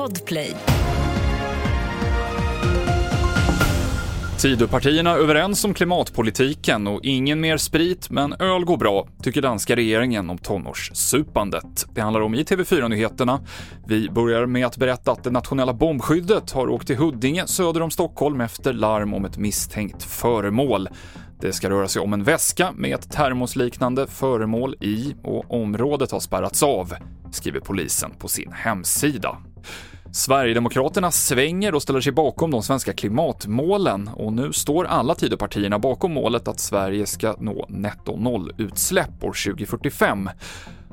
Podplay. Tidöpartierna överens om klimatpolitiken och ingen mer sprit, men öl går bra, tycker danska regeringen om tonårssupandet. Det handlar om i TV4-nyheterna. Vi börjar med att berätta att det nationella bombskyddet har åkt till Huddinge söder om Stockholm efter larm om ett misstänkt föremål. Det ska röra sig om en väska med ett termosliknande föremål i och området har spärrats av, skriver polisen på sin hemsida. Sverigedemokraterna svänger och ställer sig bakom de svenska klimatmålen och nu står alla Tidöpartierna bakom målet att Sverige ska nå netto noll-utsläpp år 2045.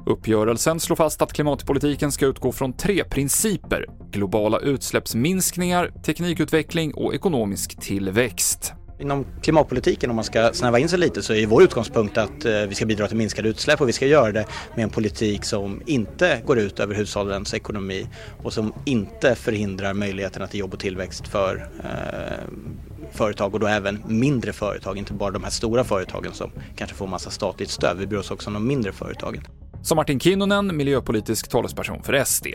Uppgörelsen slår fast att klimatpolitiken ska utgå från tre principer. Globala utsläppsminskningar, teknikutveckling och ekonomisk tillväxt. Inom klimatpolitiken, om man ska snäva in sig lite, så är vår utgångspunkt att eh, vi ska bidra till minskade utsläpp och vi ska göra det med en politik som inte går ut över hushållens ekonomi och som inte förhindrar möjligheterna till jobb och tillväxt för eh, företag och då även mindre företag, inte bara de här stora företagen som kanske får massa statligt stöd. Vi bryr oss också om de mindre företagen. Som Martin Kinnunen, miljöpolitisk talesperson för SD.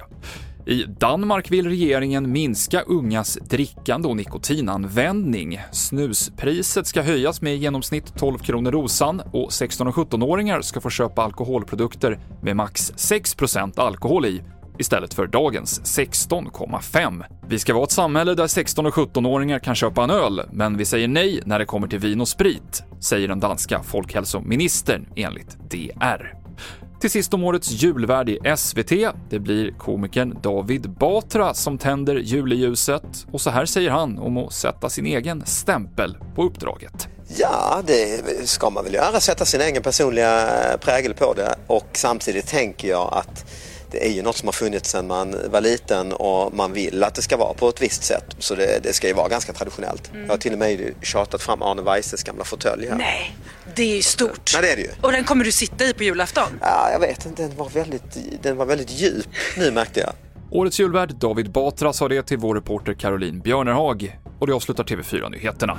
I Danmark vill regeringen minska ungas drickande och nikotinanvändning. Snuspriset ska höjas med i genomsnitt 12 kronor rosan och 16 och 17-åringar ska få köpa alkoholprodukter med max 6% alkohol i istället för dagens 16,5. Vi ska vara ett samhälle där 16 och 17-åringar kan köpa en öl, men vi säger nej när det kommer till vin och sprit, säger den danska folkhälsoministern enligt DR. Till sist om årets julvärd i SVT. Det blir komikern David Batra som tänder juleljuset och så här säger han om att sätta sin egen stämpel på uppdraget. Ja, det ska man väl göra, sätta sin egen personliga prägel på det och samtidigt tänker jag att det är ju något som har funnits sedan man var liten och man vill att det ska vara på ett visst sätt. Så det, det ska ju vara ganska traditionellt. Mm. Jag har till och med tjatat fram Arne Weises gamla fåtölj här. Nej, det är ju stort. Nej, det är det ju. Och den kommer du sitta i på julafton? Ja, jag vet inte. Den var väldigt, den var väldigt djup nu märkte jag. Årets julvärd David Batra sa det till vår reporter Caroline Björnerhag och det avslutar TV4-nyheterna.